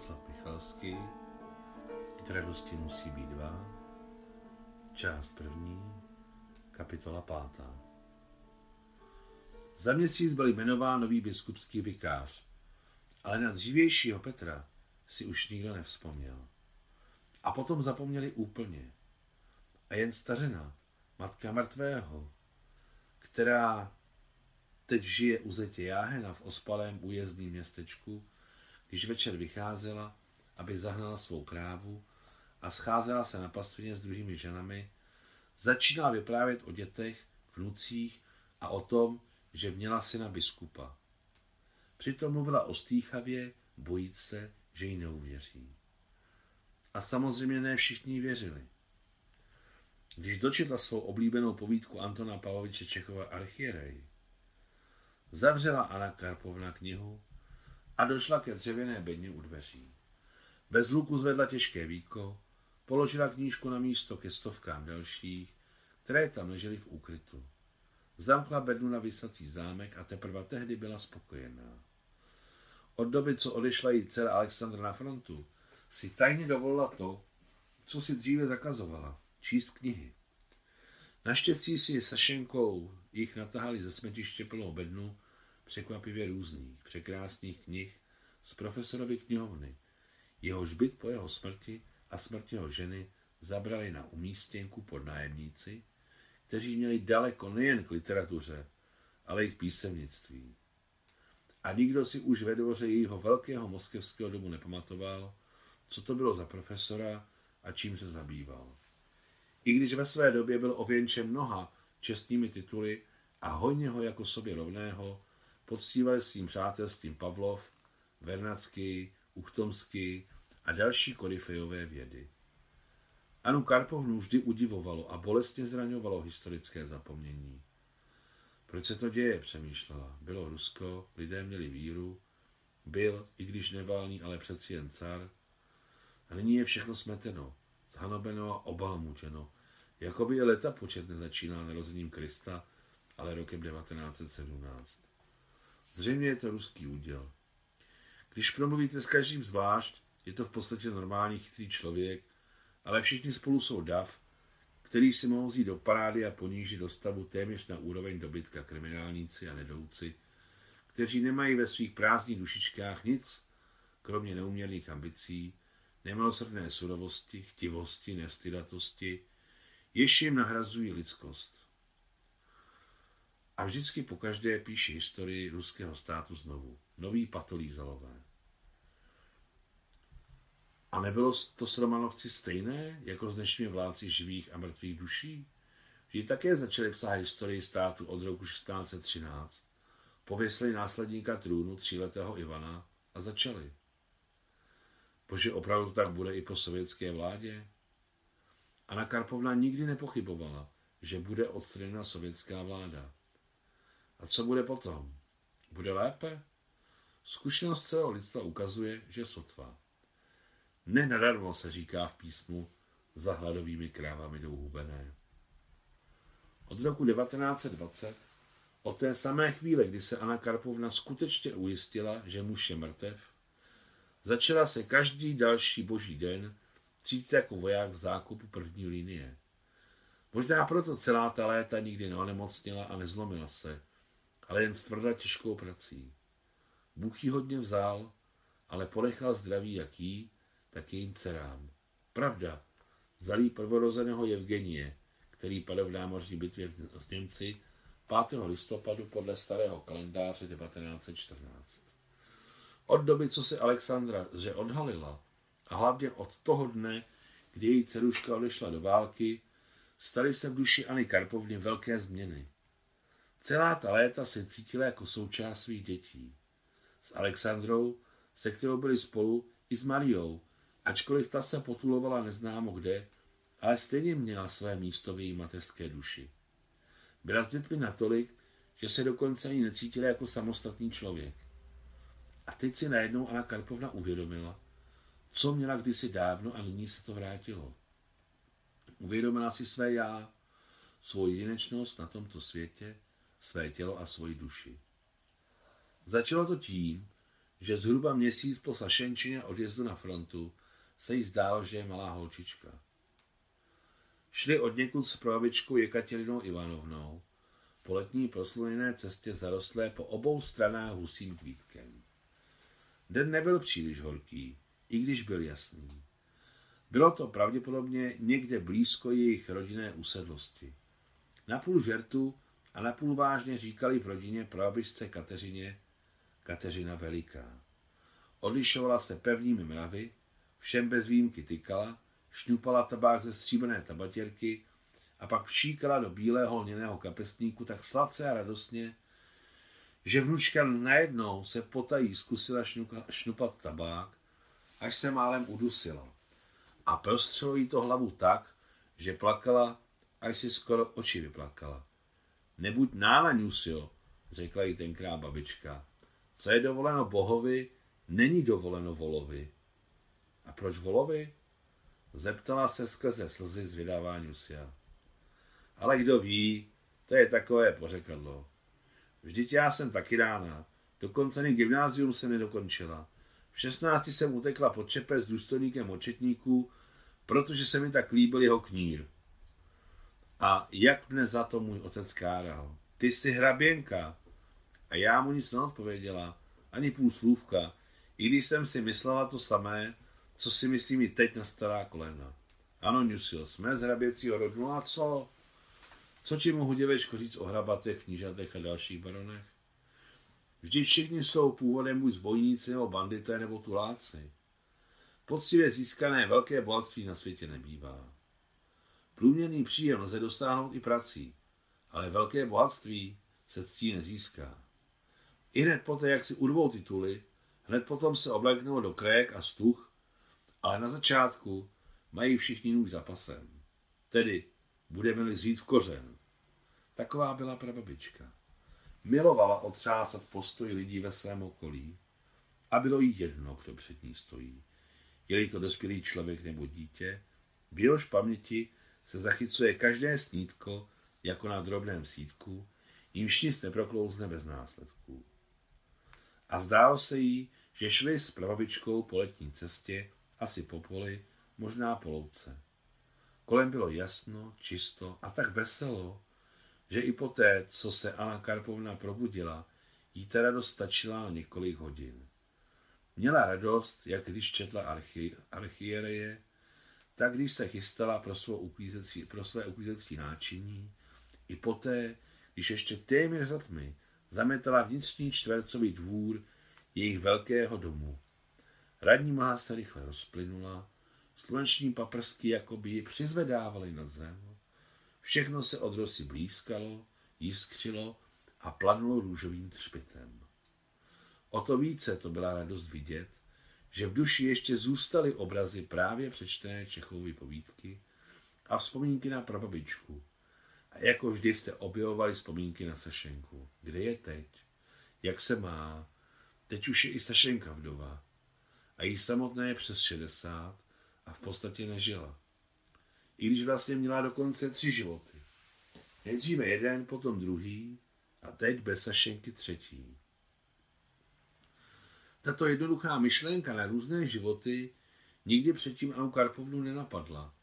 Václav Michalský, Radosti musí být dva, část první, kapitola pátá. Za měsíc byl jmenován nový biskupský vikář, ale na dřívějšího Petra si už nikdo nevzpomněl. A potom zapomněli úplně. A jen stařena, matka mrtvého, která teď žije u zetě Jáhena v ospalém újezdním městečku, když večer vycházela, aby zahnala svou krávu a scházela se na pastvině s druhými ženami, začínala vyprávět o dětech, vnucích a o tom, že měla syna biskupa. Přitom mluvila o stýchavě, bojit se, že jí neuvěří. A samozřejmě ne všichni věřili. Když dočetla svou oblíbenou povídku Antona Pavloviče Čechova Archierej, zavřela Anna Karpovna knihu a došla ke dřevěné bedně u dveří. Bez luku zvedla těžké víko, položila knížku na místo ke stovkám dalších, které tam ležely v úkrytu. Zamkla bednu na vysací zámek a teprve tehdy byla spokojená. Od doby, co odešla jí dcera Alexandra na frontu, si tajně dovolila to, co si dříve zakazovala, číst knihy. Naštěstí si Sašenkou jich natahali ze smetiště plnou bednu překvapivě různých, překrásných knih z profesorovy knihovny. Jehož byt po jeho smrti a smrti jeho ženy zabrali na umístěnku pod nájemníci, kteří měli daleko nejen k literatuře, ale i k písemnictví. A nikdo si už ve dvoře jejího velkého moskevského domu nepamatoval, co to bylo za profesora a čím se zabýval. I když ve své době byl ověnčen mnoha čestnými tituly a hojně ho jako sobě rovného poctívali svým přátelstvím Pavlov, Vernacký, Uchtomský a další korifejové vědy. Anu Karpovnu vždy udivovalo a bolestně zraňovalo historické zapomnění. Proč se to děje, přemýšlela. Bylo Rusko, lidé měli víru, byl, i když neválný, ale přeci jen car. A nyní je všechno smeteno, zhanobeno a obalmutěno, jako by je leta počet nezačínal narozením Krista, ale rokem 1917. Zřejmě je to ruský úděl. Když promluvíte s každým zvlášť, je to v podstatě normální chytrý člověk, ale všichni spolu jsou dav, který si mohou zít do parády a ponížit do stavu téměř na úroveň dobytka kriminálníci a nedouci, kteří nemají ve svých prázdných dušičkách nic, kromě neuměrných ambicí, nemilosrdné surovosti, chtivosti, nestydatosti, jež jim nahrazují lidskost. A vždycky po každé píše historii ruského státu znovu. Nový patolí zalové. A nebylo to s Romanovci stejné, jako s dnešními vládci živých a mrtvých duší? Vždy také začali psát historii státu od roku 1613. Pověsili následníka trůnu tříletého Ivana a začali. Bože, opravdu tak bude i po sovětské vládě? Anna Karpovna nikdy nepochybovala, že bude odstraněna sovětská vláda. A co bude potom? Bude lépe? Zkušenost celého lidstva ukazuje, že sotva. Nenadarmo se říká v písmu za hladovými krávami jdou hubené. Od roku 1920, od té samé chvíle, kdy se Anna Karpovna skutečně ujistila, že muž je mrtev, začala se každý další boží den cítit jako voják v zákupu první linie. Možná proto celá ta léta nikdy neonemocnila a nezlomila se, ale jen stvrdla těžkou prací. Bůh jí hodně vzal, ale ponechal zdraví jak jí, tak jejím dcerám. Pravda, vzal prvorozeného Evgenie, který padl v námořní bitvě s Němci 5. listopadu podle starého kalendáře 1914. Od doby, co se Alexandra že odhalila, a hlavně od toho dne, kdy její dceruška odešla do války, staly se v dušiAny Karpovny velké změny. Celá ta léta se cítila jako součást svých dětí. S Alexandrou, se kterou byli spolu, i s Mariou, ačkoliv ta se potulovala neznámo kde, ale stejně měla své místo v její mateřské duši. Byla s dětmi natolik, že se dokonce ani necítila jako samostatný člověk. A teď si najednou Anna Karpovna uvědomila, co měla kdysi dávno a nyní se to vrátilo. Uvědomila si své já, svou jedinečnost na tomto světě, své tělo a svoji duši. Začalo to tím, že zhruba měsíc po Sašenčině odjezdu na frontu se jí zdálo, že je malá holčička. Šli od někud s pravičkou Jekatěrinou Ivanovnou po letní prosluněné cestě zarostlé po obou stranách husím kvítkem. Den nebyl příliš horký, i když byl jasný. Bylo to pravděpodobně někde blízko jejich rodinné usedlosti. Napůl žertu a napůl vážně říkali v rodině prababičce Kateřině Kateřina Veliká. Odlišovala se pevnými mravy, všem bez výjimky tykala, šňupala tabák ze stříbrné tabatěrky a pak všíkala do bílého lněného kapesníku tak sladce a radostně, že vnučka najednou se potají zkusila šňuka, šňupat tabák, až se málem udusila. A prostřelo jí to hlavu tak, že plakala, až si skoro oči vyplakala. Nebuď nána, Nusio, řekla jí tenkrát babička. Co je dovoleno bohovi, není dovoleno volovi. A proč volovi? Zeptala se skrze slzy zvědavá Nusia. Ale kdo ví, to je takové pořekadlo. Vždyť já jsem taky rána. Dokonce ani gymnázium se nedokončila. V 16 jsem utekla pod čepe s důstojníkem očetníků, protože se mi tak líbil jeho knír. A jak mne za to můj otec káral. Ty jsi hraběnka. A já mu nic neodpověděla, ani půl slůvka, i když jsem si myslela to samé, co si myslím i teď na stará kolena. Ano, Nusio, jsme z hraběcího rodu, no a co? Co ti mohu děvečko říct o hrabatech, knížatech a dalších baronech? Vždyť všichni jsou původem buď zbojníci, nebo bandité, nebo tuláci. Poctivě získané velké bohatství na světě nebývá. Průměrný příjem lze dosáhnout i prací, ale velké bohatství se ctí nezíská. I hned poté, jak si urvou tituly, hned potom se obleknou do krajek a stuch, ale na začátku mají všichni nůž za pasem. Tedy budeme-li zřít v kořen. Taková byla prababička. Milovala otřásat postoj lidí ve svém okolí a bylo jí jedno, kdo před ní stojí. Je-li to dospělý člověk nebo dítě, v jehož paměti se zachycuje každé snítko jako na drobném sítku, jimž nic neproklouzne bez následků. A zdálo se jí, že šli s prababičkou po letní cestě, asi po poli, možná po louce. Kolem bylo jasno, čisto a tak veselo, že i poté, co se Anna Karpovna probudila, jí ta radost stačila na několik hodin. Měla radost, jak když četla archi, archiereje, tak když se chystala pro, svou pro své uklízecí náčiní, i poté, když ještě téměř za tmy zametala vnitřní čtvercový dvůr jejich velkého domu. Radní mlha se rychle rozplynula, sluneční paprsky jako by ji přizvedávaly nad zem. Všechno se od rosy blízkalo, jiskřilo a planulo růžovým třpitem. O to více to byla radost vidět, že v duši ještě zůstaly obrazy právě přečtené Čechovy povídky a vzpomínky na prababičku. A jako vždy jste objevovali vzpomínky na Sašenku. Kde je teď? Jak se má? Teď už je i Sašenka vdova. A jí samotné je přes 60 a v podstatě nežila. I když vlastně měla dokonce tři životy. Nejdříve jeden, potom druhý a teď bez Sašenky třetí. Tato jednoduchá myšlenka na různé životy nikdy předtím Anu Karpovnu nenapadla.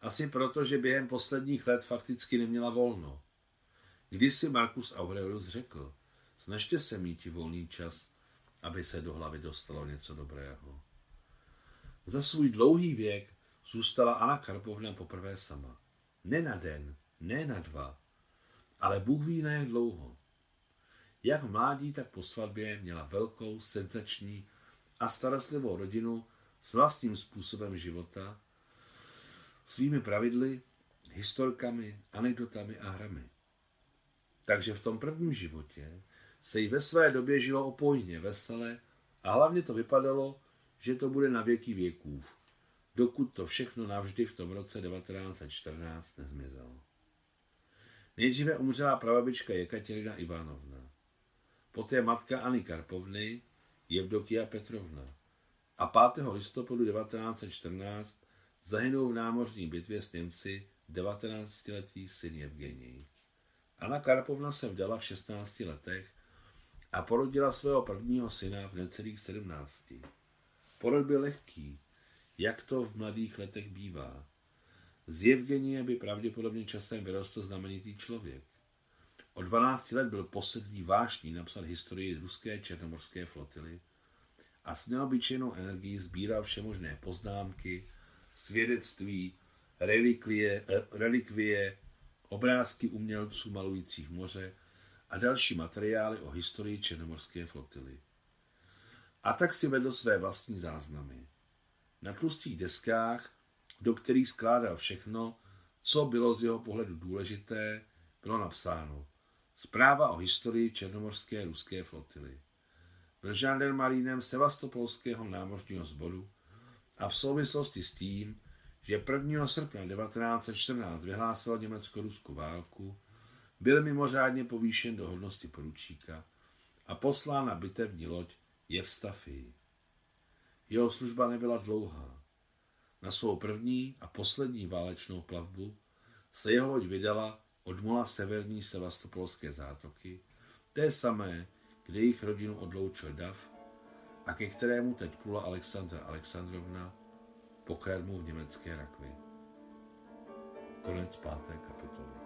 Asi proto, že během posledních let fakticky neměla volno. Když si Marcus Aurelius řekl, snažte se mít volný čas, aby se do hlavy dostalo něco dobrého. Za svůj dlouhý věk zůstala Anna Karpovna poprvé sama. Ne na den, ne na dva, ale Bůh ví na jak dlouho. Jak v mládí, tak po svatbě měla velkou, senzační a starostlivou rodinu s vlastním způsobem života, svými pravidly, historkami, anekdotami a hrami. Takže v tom prvním životě se jí ve své době žilo opojně, veselé a hlavně to vypadalo, že to bude na věky věků, dokud to všechno navždy v tom roce 1914 nezmizelo. Nejdříve umřela prababička Jekaterina Ivanovna, poté matkaAny Karpovny, Jevdokia Petrovna a 5. listopadu 1914 zahynul v námořní bitvě s Němci 19-letý syn Evgenij. Anna Karpovna se vdala v 16 letech a porodila svého prvního syna v necelých sedmnácti. Porod byl lehký, jak to v mladých letech bývá. Z Evgenie by pravděpodobně časem vyrostl znamenitý člověk. Od 12 let byl posedlý vášní napsat historii ruské černomorské flotily a s neobyčejnou energií sbíral všemožné poznámky, svědectví, relikvie, eh, relikvie, obrázky umělců malujících moře a další materiály o historii černomorské flotily. A tak si vedl své vlastní záznamy. Na tlustých deskách, do kterých skládal všechno, co bylo z jeho pohledu důležité, bylo napsáno Zpráva o historii černomorské ruské flotily. Byl žandarmarínem Sevastopolského námořního sboru a v souvislosti s tím, že 1. srpna 1914 vyhlásilo Německo-Rusku válku, byl mimořádně povýšen do hodnosti poručíka a poslán na bitevní loď Jevstafii. Jeho služba nebyla dlouhá. Na svou první a poslední válečnou plavbu se jeho loď vydala od mola severní sevastopolské zátoky, té samé, kde jejich rodinu odloučil dav a ke kterému teď plula Alexandra Alexandrovna, pokradnou v německé rakvi. Konec páté kapitoly.